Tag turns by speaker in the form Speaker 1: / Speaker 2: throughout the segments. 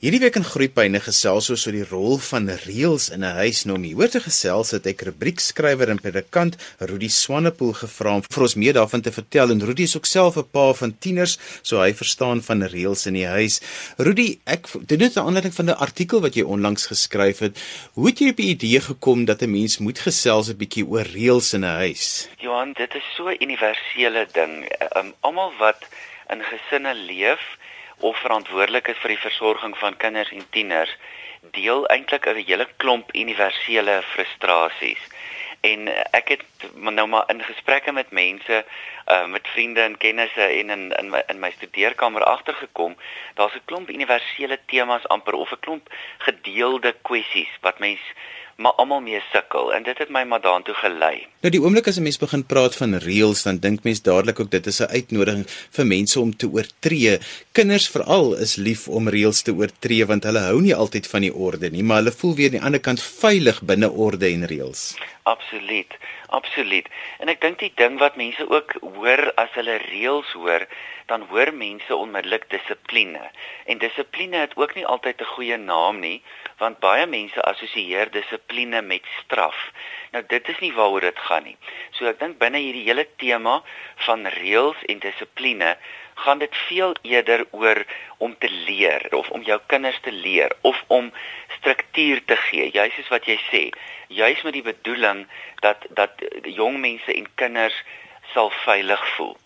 Speaker 1: Hierdie week in Groepyne gesels ons oor die rol van reëls in 'n huis. Nou om hieroor te gesels het ek rubriekskrywer en predikant Rudi Swanepoel gevra om vir ons meer daarvan te vertel. En Rudi is ook self 'n pa van tieners, so hy verstaan van reëls in die huis. Rudi, ek dit is 'n aanleiding van 'n artikel wat jy onlangs geskryf het. Hoe het jy op die idee gekom dat 'n mens moet gesels 'n bietjie oor reëls in 'n huis?
Speaker 2: Johan, dit is so 'n universele ding. Um, Almal wat in gesinne leef, of verantwoordelik is vir die versorging van kinders en tieners, deel eintlik 'n hele klomp universele frustrasies. En ek het nou maar in gesprekke met mense, uh met vriende en kennisse en in in my in my studeerkamer agtergekom, daar's 'n klomp universele temas amper of 'n klomp gedeelde kwessies wat mens maar almal mee sukkel en dit het my maar daartoe gelei.
Speaker 1: Nou die oomblik as 'n mens begin praat van reëls, dan dink mens dadelik ook dit is 'n uitnodiging vir mense om te oortree. Kinders veral is lief om reëls te oortree want hulle hou nie altyd van die orde nie, maar hulle voel weer aan die ander kant veilig binne orde en reëls.
Speaker 2: Absoluut. Absoluut. En ek dink die ding wat mense ook hoor as hulle reëls hoor, dan hoor mense onmiddellik dissipline. En dissipline het ook nie altyd 'n goeie naam nie, want baie mense assosieer dissipline met straf. Nou dit is nie waaroor dit gaan nie. So ek dink binne hierdie hele tema van reëls en dissipline gaan dit veel eerder oor om te leer of om jou kinders te leer of om struktuur te gee. Juist soos wat jy sê, juist met die bedoeling dat dat jong mense en kinders sal veilig voel.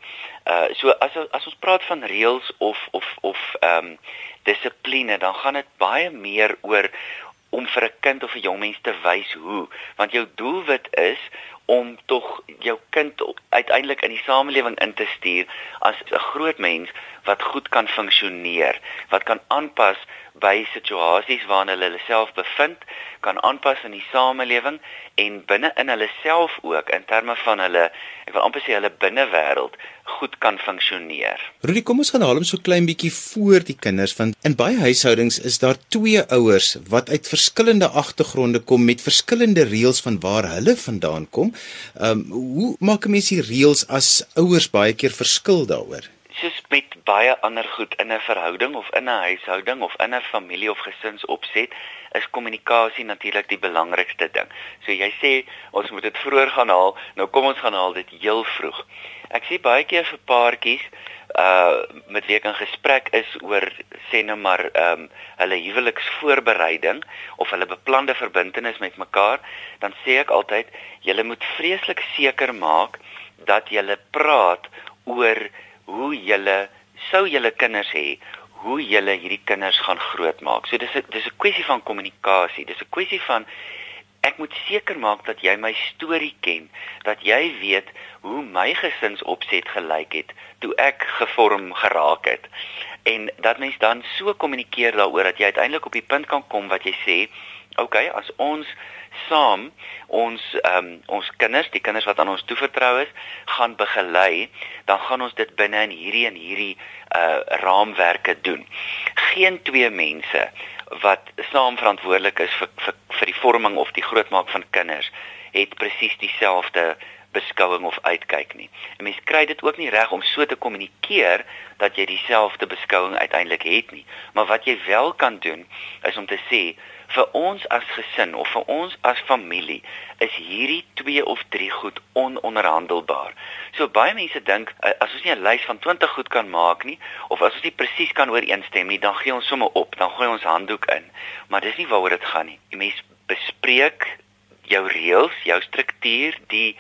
Speaker 2: Uh so as as ons praat van reëls of of of ehm um, dissipline, dan gaan dit baie meer oor om vir 'n kind of 'n jong mens te wys hoe, want jou doelwit is om tog jou kind uiteindelik in die samelewing in te stuur as 'n groot mens wat goed kan funksioneer, wat kan aanpas by situasies waarin hulle hulle self bevind, kan aanpas in die samelewing en binne in hulle self ook in terme van hulle ek wil amper sê hulle binnewêreld goed kan funksioneer.
Speaker 1: Rudy, kom ons gaan haal hom so klein bietjie voor die kinders want in baie huishoudings is daar twee ouers wat uit verskillende agtergronde kom met verskillende reëls van waar hulle vandaan kom. Ehm um, hoe maak 'n mens die reëls as ouers baie keer verskil daaroor?
Speaker 2: Soos met baie ander goed in 'n verhouding of in 'n huishouding of in 'n familie of gesinsopset is kommunikasie natuurlik die belangrikste ding. So jy sê ons moet dit vroeër gaan haal, nou kom ons gaan haal dit heel vroeg. Ek sien baie keer vir paartjies uh met wie ek in gesprek is oor sê nou maar ehm um, hulle huweliksvoorbereiding of hulle beplande verbintenis met mekaar, dan sê ek altyd julle moet vreeslik seker maak dat julle praat oor hoe julle sou julle kinders hê hoe julle hierdie kinders gaan grootmaak. So dis 'n dis 'n kwessie van kommunikasie. Dis 'n kwessie van ek moet seker maak dat jy my storie ken, dat jy weet hoe my gesinsopset gelyk het toe ek gevorm geraak het. En dat mens dan so kommunikeer daaroor dat jy uiteindelik op die punt kan kom wat jy sê, okay, as ons saam ons um, ons kinders, die kinders wat aan ons toevertrou is, gaan begelei, dan gaan ons dit binne in hierdie en hierdie uh raamwerke doen. Geen twee mense wat saam verantwoordelik is vir vir vir die vorming of die grootmaak van kinders het presies dieselfde beskouing of uitkyk nie. 'n Mens kry dit ook nie reg om so te kommunikeer dat jy dieselfde beskouing uiteindelik het nie. Maar wat jy wel kan doen is om te sê vir ons as gesin of vir ons as familie is hierdie twee of drie goed ononderhandelbaar. So baie mense dink as ons nie 'n lys van 20 goed kan maak nie of as ons nie presies kan ooreenstem nie, dan gee ons sommer op, dan gooi ons handdoek in. Maar dis nie waaroor dit gaan nie. Die mens bespreek jou reëls, jou struktuur, die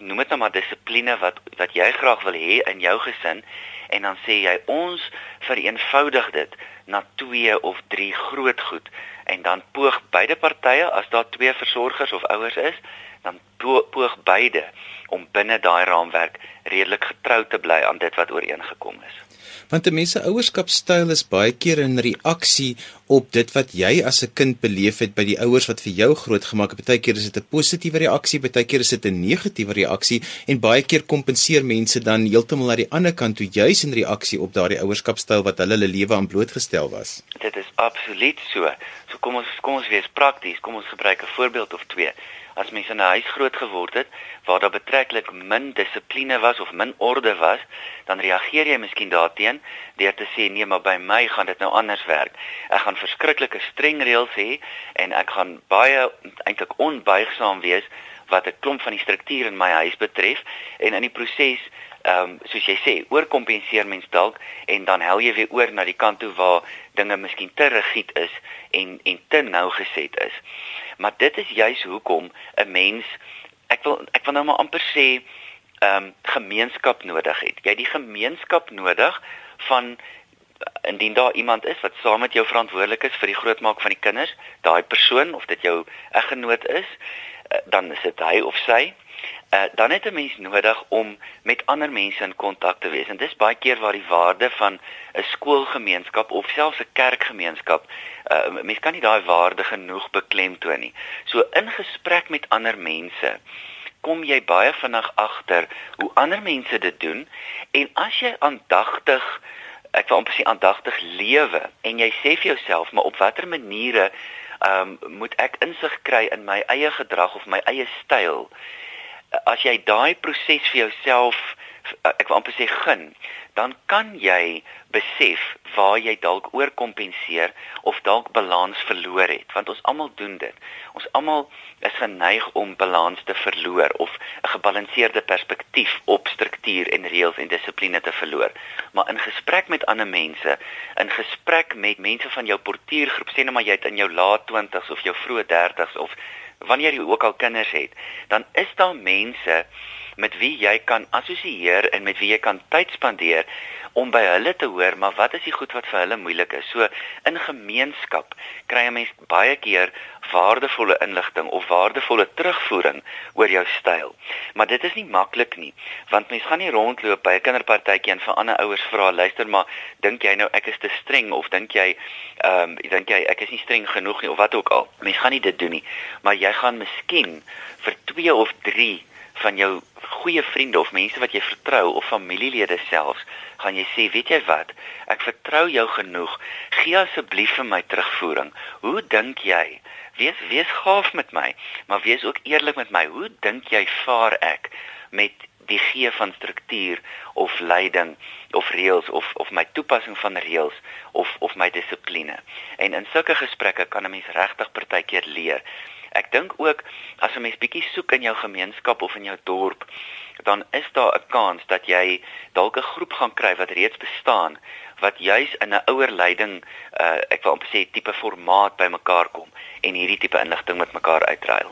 Speaker 2: noem dit nou maar dissipline wat wat jy graag wil hê in jou gesin en dan sê jy ons vereenvoudig dit na twee of drie groot goed en dan poog beide partye as daar twee versorgers of ouers is dan poog beide om binne daai raamwerk redelik getrou te bly aan dit wat ooreengekom is
Speaker 1: want 'n mens se ouerskapstyl is baie keer in reaksie op dit wat jy as 'n kind beleef het by die ouers wat vir jou grootgemaak het. Partykeer is dit 'n positiewe reaksie, partykeer is dit 'n negatiewe reaksie en baie keer kompenseer mense dan heeltemal na die ander kant toe juis in reaksie op daardie ouerskapstyl wat hulle hulle lewe aan blootgestel was.
Speaker 2: Dit is absoluut so. So kom ons kom ons wees prakties. Kom ons gebruik 'n voorbeeld of twee. As mens in 'n huis groot geword het waar daar betreklik min dissipline was of min orde was, dan reageer jy miskien daarteen deur te sê nee, maar by my gaan dit nou anders werk. Ek gaan verskriklike streng reëls hê en ek gaan baie eintlik onbuigsaam wees wat 'n klomp van die struktuur in my huis betref en in die proses ehm um, soos jy sê, oorkompenseer mens dalk en dan hel jy weer oor na die kant toe waar dinge miskien te rigied is en en te nou geset is. Maar dit is juis hoekom 'n mens ek wil ek wil nou maar amper sê ehm um, gemeenskap nodig het. Jy het die gemeenskap nodig van indien daar iemand is wat saam met jou verantwoordelik is vir die grootmaak van die kinders, daai persoon of dit jou eggenoot is, eh, dan is dit hy of sy uh, dan het 'n mens nodig om met ander mense in kontak te wees. En dis baie keer waar die waarde van 'n skoolgemeenskap of selfs 'n kerkgemeenskap, uh, mens kan nie daai waarde genoeg beklemtoon nie. So in gesprek met ander mense kom jy baie vinnig agter hoe ander mense dit doen en as jy aandagtig ek wil amper sê aandagtig lewe en jy sê vir jouself maar op watter maniere ehm um, moet ek insig kry in my eie gedrag of my eie styl as jy daai proses vir jouself ek wil amper sê gun, dan kan jy besef waar jy dalk oorkompenseer of dalk balans verloor het, want ons almal doen dit. Ons almal is geneig om balans te verloor of 'n gebalanseerde perspektief op struktuur en reëls en dissipline te verloor. Maar in gesprek met ander mense, in gesprek met mense van jou portuïergroep, sê net maar jy het in jou laat 20s of jou vroeë 30s of wanneer jy ook al kinders het, dan is daar mense met wie jy kan assosieer en met wie jy kan tyd spandeer om by hulle te hoor maar wat is die goed wat vir hulle moeilik is. So in gemeenskap kry 'n mens baie keer waardevolle inligting of waardevolle terugvoering oor jou styl. Maar dit is nie maklik nie, want mens gaan nie rondloop by 'n kinderpartytjie en vir ander ouers vra, luister maar, dink jy nou ek is te streng of dink jy ehm um, dink jy ek is nie streng genoeg nie of wat ook al. Mens gaan nie dit doen nie, maar jy gaan miskien vir 2 of 3 van jou goeie vriende of mense wat jy vertrou of familielede selfs, gaan jy sê, weet jy wat? Ek vertrou jou genoeg. Gee asseblief vir my terugvoering. Hoe dink jy? Wees wees gaaf met my, maar wees ook eerlik met my. Hoe dink jy vaar ek met die gee van struktuur of leiding of reëls of of my toepassing van reëls of of my dissipline. En in sulke gesprekke kan 'n mens regtig partykeer leer. Ek dink ook as 'n mens bietjie soek in jou gemeenskap of in jou dorp, dan is daar 'n kans dat jy dalk 'n groep gaan kry wat reeds bestaan wat juis in 'n ouer leiding uh ek wil amper sê tipe formaat bymekaar kom en hierdie tipe inligting met mekaar uitruil.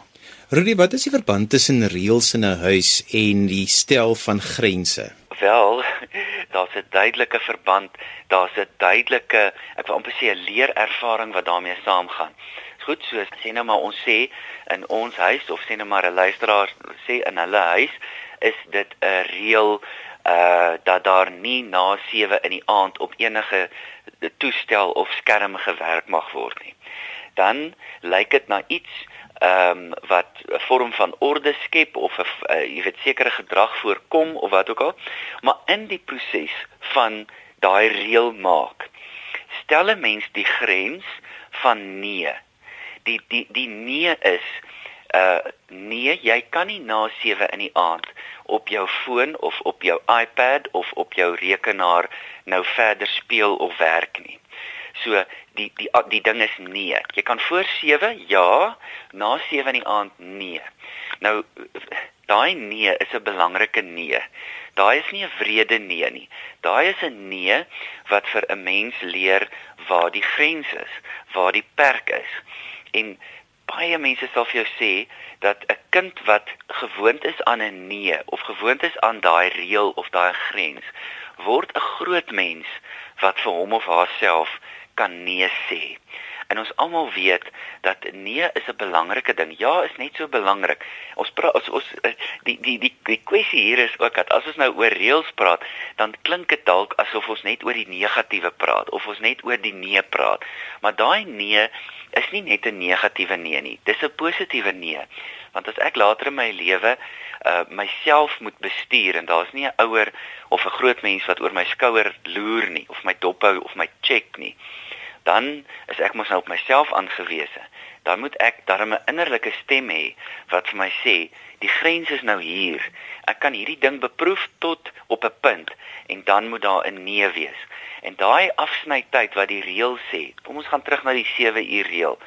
Speaker 1: Rudy, wat is die verband tussen reëls in 'n huis en die stel van grense?
Speaker 2: Wel, daar's 'n duidelike verband, daar's 'n duidelike ek wil amper sê 'n leerervaring wat daarmee saamgaan goed soos sê nou maar ons sê in ons huis of sê nou maar 'n luisteraar sê in hulle huis is dit 'n reël uh dat daar nie na 7 in die aand op enige toestel of skerm gewerk mag word nie. Dan lyk dit na iets ehm um, wat 'n vorm van orde skep of 'n uh, jy weet sekere gedrag voorkom of wat ook al. Maar in die proses van daai reël maak, stel 'n mens die grens van nee die die die nee is uh nee, jy kan nie na 7 in die aand op jou foon of op jou iPad of op jou rekenaar nou verder speel of werk nie. So die die die ding is nee. Jy kan voor 7 ja, na 7 in die aand nee. Nou daai nee is 'n belangrike nee. Daai is nie 'n wrede nee nie. Daai is 'n nee wat vir 'n mens leer waar die grens is, waar die perk is. En baie mense sal vir jou sê dat 'n kind wat gewoond is aan 'n nee of gewoond is aan daai reël of daai grens, word 'n groot mens wat vir hom of haarself kan nee sê. En ons almal weet dat nee is 'n belangrike ding. Ja, is net so belangrik. Ons praat ons, ons eh, die die die die kwessie hier is ook dat as ons nou oor reëls praat, dan klink dit dalk asof ons net oor die negatiewe praat of ons net oor die nee praat. Maar daai nee is nie net 'n negatiewe nee nie. Dis 'n positiewe nee. Want as ek later in my lewe uh myself moet bestuur en daar's nie 'n ouer of 'n groot mens wat oor my skouer loer nie of my dophou of my check nie dan is ek mos nou op myself aangewese. Dan moet ek darm 'n innerlike stem hê wat vir my sê, die grens is nou hier. Ek kan hierdie ding beproef tot op 'n punt en dan moet daar 'n nee wees. En daai afsnytyd wat die reël sê, kom ons gaan terug na die 7 uur reël.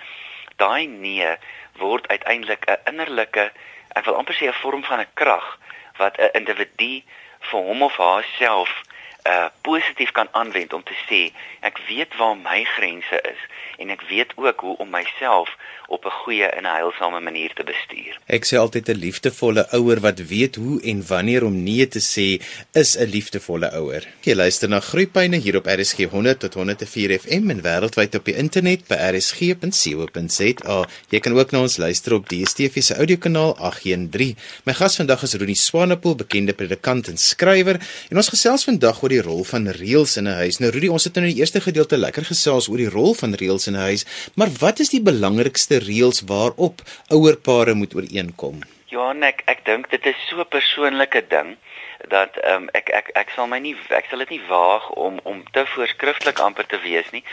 Speaker 2: Daai nee word uiteindelik 'n innerlike, ek wil amper sê 'n vorm van 'n krag wat 'n individu vir hom of haarself uh positief kan aanwend om te sê ek weet waar my grense is en ek weet ook hoe om myself op 'n goeie en 'n heilsame manier te bestuur.
Speaker 1: Ek sê altyd 'n liefdevolle ouer wat weet hoe en wanneer om nee te sê is 'n liefdevolle ouer. Jy luister na Groepyne hier op RSG 100 tot 104 FM en wêreldwyd op die internet by rsg.co.za. Jy kan ook na ons luister op DStv se audiokanaal 813. My gas vandag is Ronnie Swanepoel, bekende predikant en skrywer en ons gesels vandag oor die rol van reëls in 'n huis. Nou Rudy, ons het nou in die eerste gedeelte lekker gesels oor die rol van reëls in 'n huis, maar wat is die belangrikste reëls waarop ouerpare moet ooreenkom?
Speaker 2: Ja, ek ek dink dit is so 'n persoonlike ding dat ehm um, ek ek ek sal my nie ek sal dit nie waag om om te voorskrifklik amper te wees nie.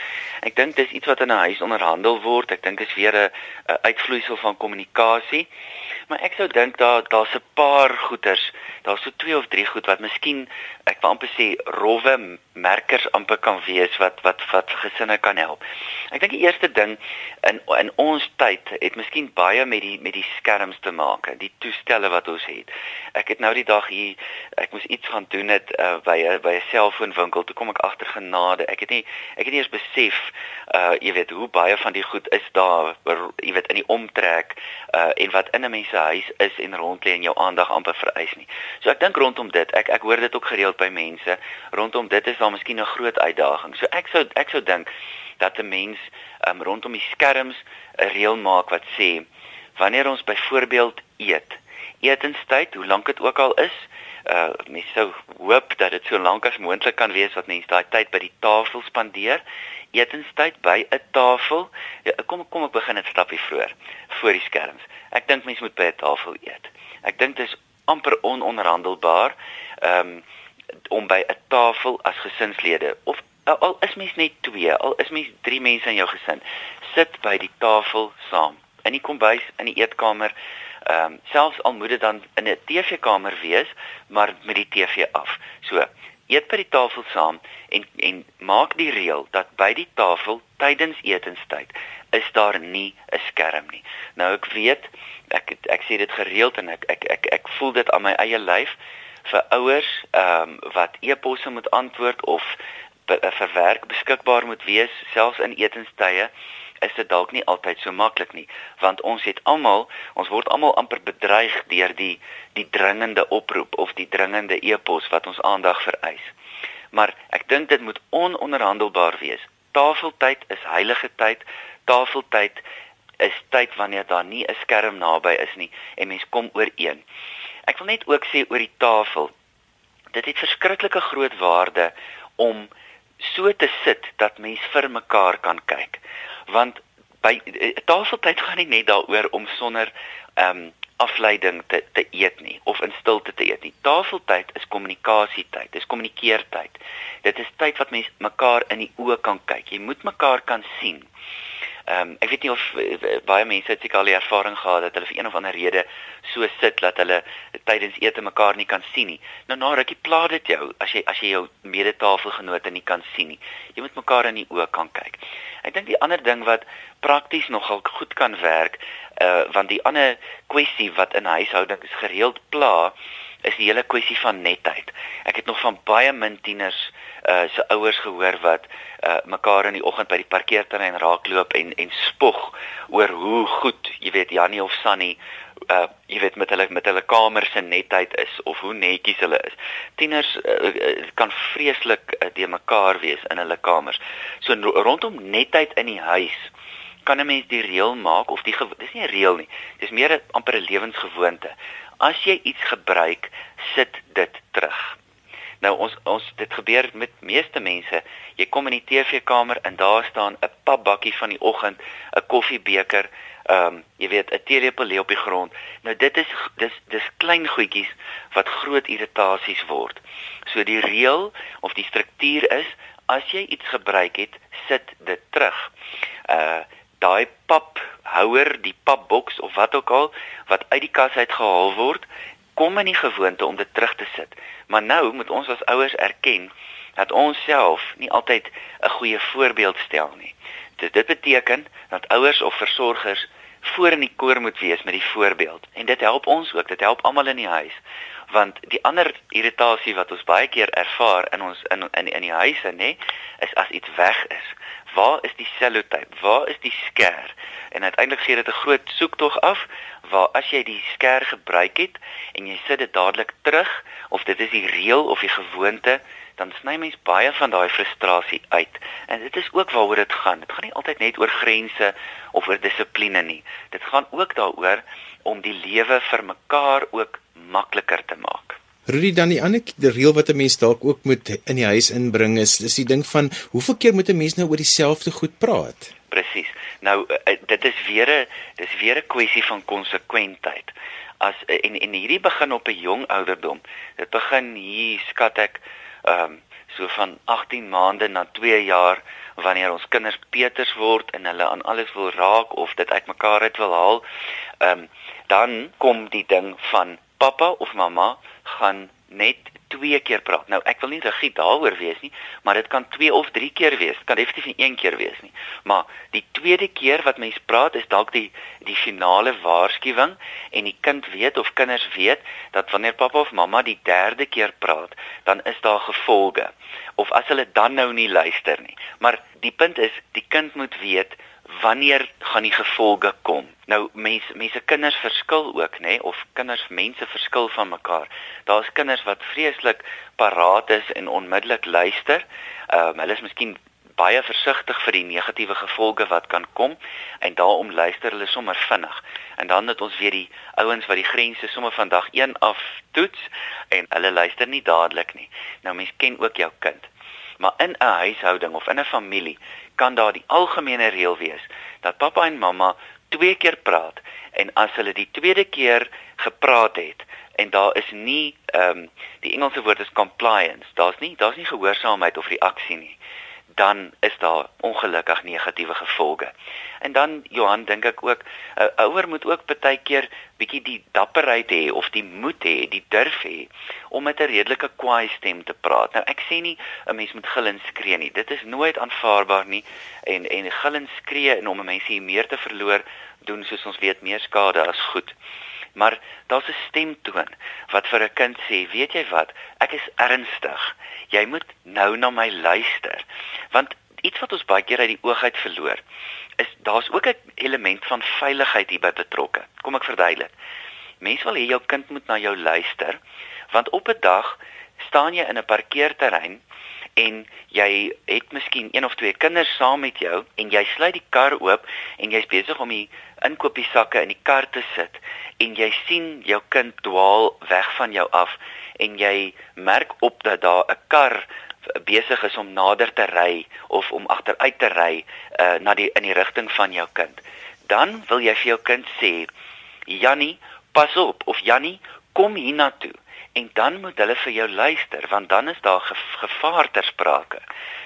Speaker 2: Ek dink dis iets wat in 'n huis onderhandel word. Ek dink dit is weer 'n uitvloeisel van kommunikasie. Maar ek sou dink daar daar's 'n paar goeters daar's so twee of drie goed wat miskien ek wil amper sê rowwe merkers amper kan wees wat wat wat gesinne kan help. Ek dink die eerste ding in in ons tyd het miskien baie met die met die skerms te maak, die toestelle wat ons het. Ek het nou die dag hier ek moes iets gaan doen het uh, by 'n by 'n selfoonwinkel. Toe kom ek agter genade. Ek het nie ek het nie eens besef uh jy weet hoe baie van die goed is daar jy weet in die omtrek uh en wat in 'n mens se huis is en rond lê en jou aandag amper vereis nie. So ek dink rondom dit, ek ek hoor dit ook gereeld by mense, rondom dit is daar miskien 'n groot uitdaging. So ek sou ek sou dink dat 'n mens um, rondom die skerms 'n reël maak wat sê wanneer ons byvoorbeeld eet, etenstyd, hoe lank dit ook al is, uh mens sou hoop dat dit so lank as moontlik kan wees wat mense daai tyd by die tafel spandeer. Etenstyd by 'n tafel. Ja, kom kom ek begin 'n stapie vroeër voor die skerms. Ek dink mense moet by 'n tafel eet. Ek dink dit is amper ononderhandelbaar um, om by 'n tafel as gesinslede of al is mens net 2, al is mens 3 mense in jou gesin, sit by die tafel saam in die kombuis, in die eetkamer, ehm um, selfs al moet dit dan in 'n TV-kamer wees, maar met die TV af. So, eet by die tafel saam en en maak die reël dat by die tafel tydens etenstyd is daar nie 'n skerm nie. Nou ek weet ek ek sê dit gereeld en ek ek ek ek voel dit aan my eie lyf vir ouers ehm um, wat e-posse moet antwoord of vir werk beskikbaar moet wees selfs in etenstye is dit dalk nie altyd so maklik nie want ons het almal ons word almal amper bedreig deur die die dringende oproep of die dringende e-pos wat ons aandag vereis. Maar ek dink dit moet ononderhandelbaar wees. Tafeltyd is heilige tyd. Tafeltyd is tyd wanneer daar nie 'n skerm naby is nie en mens kom ooreen. Ek wil net ook sê oor die tafel. Dit het verskriklike groot waarde om so te sit dat mens vir mekaar kan kyk want by eh, tafeltyd gaan nie net daaroor om sonder ehm um, afleiding te te eet nie of in stilte te eet nie. Tafeltyd is kommunikasietyd, dis kommunikeertyd. Dit is tyd wat mense mekaar in die oë kan kyk. Jy moet mekaar kan sien. Ehm um, ek weet nie of uh, baie mense het seker al die ervaring gehad dat hulle vir een of ander rede so sit dat hulle tydens ete mekaar nie kan sien nie. Nou na rukkie pla dit jou as jy as jy jou medetafelgenote nie kan sien nie. Jy moet mekaar in die oë kan kyk. Ek dink die ander ding wat prakties nogal goed kan werk, uh want die ander kwessie wat in huishoudings gereeld pla is die hele kwessie van netheid. Ek het nog van baie min tieners uh se ouers gehoor wat uh mekaar in die oggend by die parkeerterrein raakloop en en spog oor hoe goed, jy weet Jannie of Sunny uh jy weet met hulle met hulle kamers se netheid is of hoe netjies hulle is. Tieners uh, kan vreeslik uh, de mekaar wees in hulle kamers. So rondom netheid in die huis kan 'n mens die reël maak of die dis nie 'n reël nie. Dis meer 'n amper 'n lewensgewoonte. As jy iets gebruik, sit dit terug. Nou ons ons dit gebeur met meeste mense. Jy kom in die TV-kamer en daar staan 'n papbakkie van die oggend, 'n koffiebeker, ehm um, jy weet 'n teelepel lê op die grond. Nou dit is dis dis klein goedjies wat groot irritasies word. So die reël of die struktuur is as jy iets gebruik het, sit dit terug. Uh daai paphouer, die papboks of wat ook al wat uit die kas uit gehaal word, kom in die gewoonte om dit terug te sit. Maar nou moet ons as ouers erken dat ons self nie altyd 'n goeie voorbeeld stel nie. Dit dit beteken dat ouers of versorgers voor in die koor moet wees met die voorbeeld. En dit help ons ook, dit help almal in die huis. Want die ander irritasie wat ons baie keer ervaar in ons in in, in die huise nê, is as iets weg is. Waar is die sellotape? Waar is die skêr? En uiteindelik gee dit 'n groot soektog af waar as jy die skêr gebruik het en jy sit dit dadelik terug of dit is die reël of die gewoonte dan sny mens baie van daai frustrasie uit. En dit is ook waaroor dit gaan. Dit gaan nie altyd net oor grense of oor dissipline nie. Dit gaan ook daaroor om die lewe vir mekaar ook makliker te maak.
Speaker 1: Rudy dan die ander die reël wat 'n mens dalk ook moet in die huis inbring is is die ding van hoeveel keer moet 'n mens nou oor dieselfde goed praat?
Speaker 2: Presies. Nou eh, dit is weer 'n dis weer 'n kwessie van konsekwentheid. As en en hierdie begin op 'n jong ouderdom. Dit begin hier skat ek ehm um, so van 18 maande na 2 jaar wanneer ons kinders peters word en hulle aan alles wil raak of dit uitmekaar uit wil haal, ehm um, dan kom die ding van pappa of mamma gaan net twee keer praat. Nou ek wil nie rigied daaroor wees nie, maar dit kan twee of drie keer wees. Dit kan definitief nie een keer wees nie. Maar die tweede keer wat mens praat is dalk die die finale waarskuwing en die kind weet of kinders weet dat wanneer pappa of mamma die derde keer praat, dan is daar gevolge. Of as hulle dan nou nie luister nie. Maar die punt is die kind moet weet wanneer gaan die gevolge kom? Nou mense mense kinders verskil ook nê of kinders mense verskil van mekaar. Daar's kinders wat vreeslik paraat is en onmiddellik luister. Ehm um, hulle is miskien baie versigtig vir die negatiewe gevolge wat kan kom en daarom luister hulle sommer vinnig. En dan het ons weer die ouens wat die grense sommer vandag 1 af toets en hulle luister nie dadelik nie. Nou mense ken ook jou kind. Maar in 'n huishouding of in 'n familie kan daar die algemene reël wees dat pappa en mamma twee keer praat en as hulle die tweede keer gepraat het en daar is nie ehm um, die Engelse woord is compliance daar's nie daar's nie gehoorsaamheid of reaksie nie dan is daar ongelukkig negatiewe gevolge. En dan Johan dink ek ook 'n ouer moet ook baie keer bietjie die dapperheid hê of die moed hê, die durf hê om met 'n redelike kwaai stem te praat. Nou ek sê nie 'n mens moet gil en skree nie. Dit is nooit aanvaarbaar nie en en gil en skree en om 'n mens hier meer te verloor doen soos ons weet meer skade as goed maar daar's 'n stemtoon wat vir 'n kind sê, weet jy wat, ek is ernstig. Jy moet nou na my luister. Want iets wat ons baie keer uit die oog uit verloor, is daar's ook 'n element van veiligheid hierby betrokke. Kom ek verduidelik. Mense wil hê jou kind moet na jou luister, want op 'n dag staan jy in 'n parkeerterrein en jy het miskien een of twee kinders saam met jou en jy sluit die kar oop en jy's besig om die inkopiesakke in die kar te sit en jy sien jou kind dwaal weg van jou af en jy merk op dat daar 'n kar besig is om nader te ry of om agteruit te ry uh, na die in die rigting van jou kind. Dan wil jy vir jou kind sê Jannie pas op of Jannie kom hiernatoe en dan moet hulle vir jou luister want dan is daar gevaar ter sprake.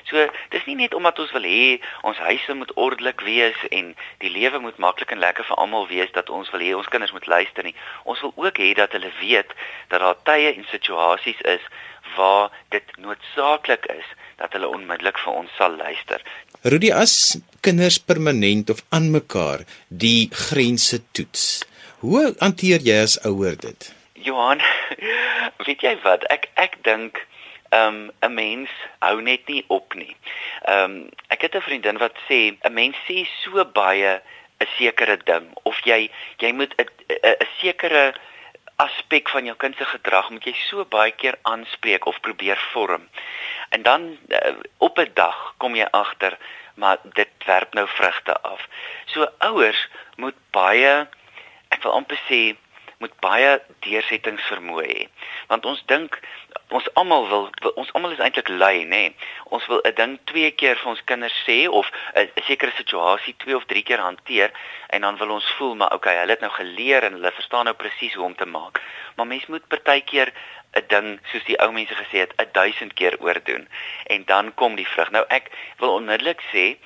Speaker 2: So dis nie net omdat ons wil hê ons huise moet ordelik wees en die lewe moet maklik en lekker vir almal wees dat ons wil hê ons kinders moet luister nie. Ons wil ook hê dat hulle weet dat daar tye en situasies is waar dit noodsaaklik is dat hulle onmiddellik vir ons sal luister.
Speaker 1: Rudy as kinders permanent of aan mekaar die grense toets. Hoe hanteer jy as ouer dit?
Speaker 2: Johan, weet jy wat? Ek ek dink ehm um, 'n mens hou net nie op nie. Ehm um, ek het 'n vriendin wat sê 'n mens sê so baie 'n sekere ding of jy jy moet 'n 'n sekere aspek van jou kind se gedrag moet jy so baie keer aanspreek of probeer vorm. En dan uh, op 'n dag kom jy agter maar dit werp nou vrugte af. So ouers moet baie ek wil amper sê moet baie deursettingsvermoë hê. Want ons dink ons almal wil, wil ons almal is eintlik lui, nê. Nee. Ons wil 'n ding twee keer vir ons kinders sê of 'n sekere situasie twee of drie keer hanteer en dan wil ons voel maar okay, hulle het nou geleer en hulle verstaan nou presies hoe om te maak. Maar mens moet partykeer 'n ding soos die ou mense gesê het 1000 keer oordoen en dan kom die vrug. Nou ek wil onmiddellik sê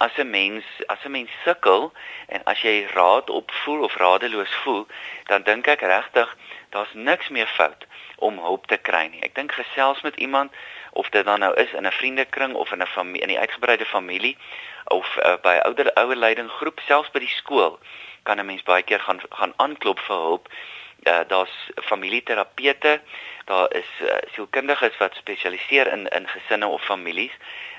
Speaker 2: as 'n mens as 'n mens sukkel en as jy raad op voel of radeloos voel, dan dink ek regtig daar's niks meer fout om hulp te kry nie. Ek dink gesels met iemand of dit dan nou is in 'n vriendekring of in 'n familie in die uitgebreide familie of uh, by ouer ouer leidinggroep, selfs by die skool kan 'n mens baie keer gaan gaan aanklop vir hulp. Uh, daar's familieterapeute, daar is uh, sielkundiges wat spesialiseer in in gesinne of families.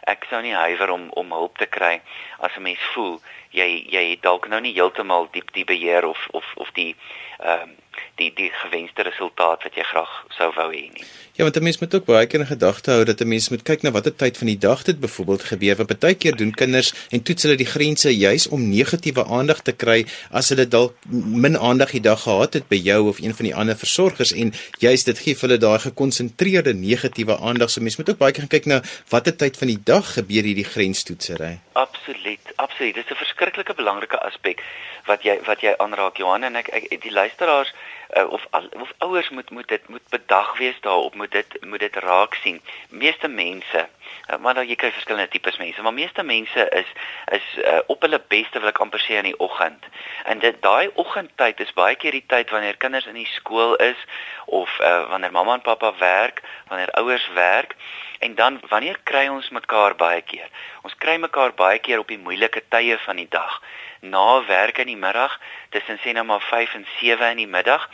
Speaker 2: Ek sou nie huiwer om om hulp te kry as 'n mens voel jy jy dalk nou nie heeltemal diep die beheer of of of die ehm um, die die gewenste resultaat wat jy graag sou wou hê nie.
Speaker 1: Ja, want 'n mens moet ook baie keer in gedagte hou dat 'n mens moet kyk na watter tyd van die dag dit byvoorbeeld gebeur. Want baie keer doen kinders en toets hulle die grense juis om negatiewe aandag te kry as hulle dalk min aandag die dag gehad het by jou of een van die ander versorgers en juis dit gee vir hulle daai gekonsentreerde negatiewe aandag. So mens moet ook baie keer kyk na watter tyd van die dag gebeur hierdie grenstoetsery.
Speaker 2: Absoluut, absoluut. Dit is 'n verskriklike belangrike aspek wat jy wat jy aanraak Johan en ek, ek die luisteraars uh, of al, of ouers moet moet dit moet bedag wees daarop moet dit moet dit raak sien. Meeste mense, uh, maar nou jy kry verskillende tipes mense, maar meeste mense is is uh, op hulle beste wil ek amper sê in die oggend. En dit daai oggendtyd is baie keer die tyd wanneer kinders in die skool is of uh, wanneer mamma en pappa werk, wanneer ouers werk. En dan wanneer kry ons mekaar baie keer? Ons kry mekaar baie keer op die moeilike tye van die dag na werk in die middag tussen sê nou maar 5 en 7 in die middag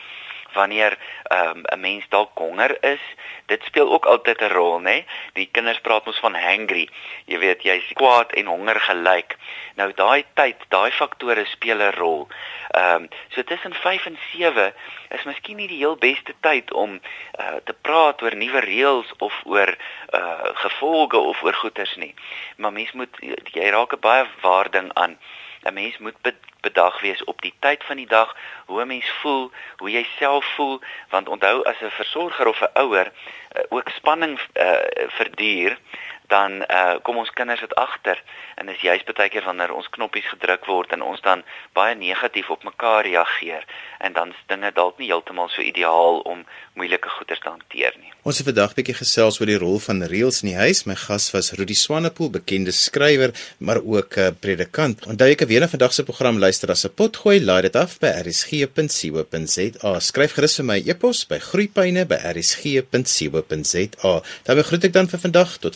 Speaker 2: wanneer um, 'n mens dalk honger is dit speel ook altyd 'n rol nê die kinders praat mos van hangry. Jy weet jy's kwaad en honger gelyk. Nou daai tyd daai faktore speel 'n rol. Ehm um, so tussen 5 en 7 is miskien nie die heel beste tyd om uh, te praat oor nuwe reëls of oor uh, gevolge of oor goeters nie. Maar mens moet jy raak 'n baie waarding aan 'n mens moet bedag wees op die tyd van die dag, hoe 'n mens voel, hoe jy self voel, want onthou as 'n versorger of 'n ouer uh, ook spanning uh, verduur, dan uh, kom ons kinders dit agter en is juist baie keer wanneer ons knoppies gedruk word en ons dan baie negatief op mekaar reageer en dan is dinge dalk nie heeltemal so ideaal om moeilike goeders te hanteer nie.
Speaker 1: Ons het vandag bietjie gesels oor die rol van reëls in die huis. My gas was Rudi Swanepoel, bekende skrywer, maar ook 'n uh, predikant. Onthou ek weer na vandag se program luister as 'n potgooi, laai dit af by rsg.co.za. Skryf gerus vir my e-pos by groeipyne@rsg.co.za. Dan groet ek dan vir vandag tot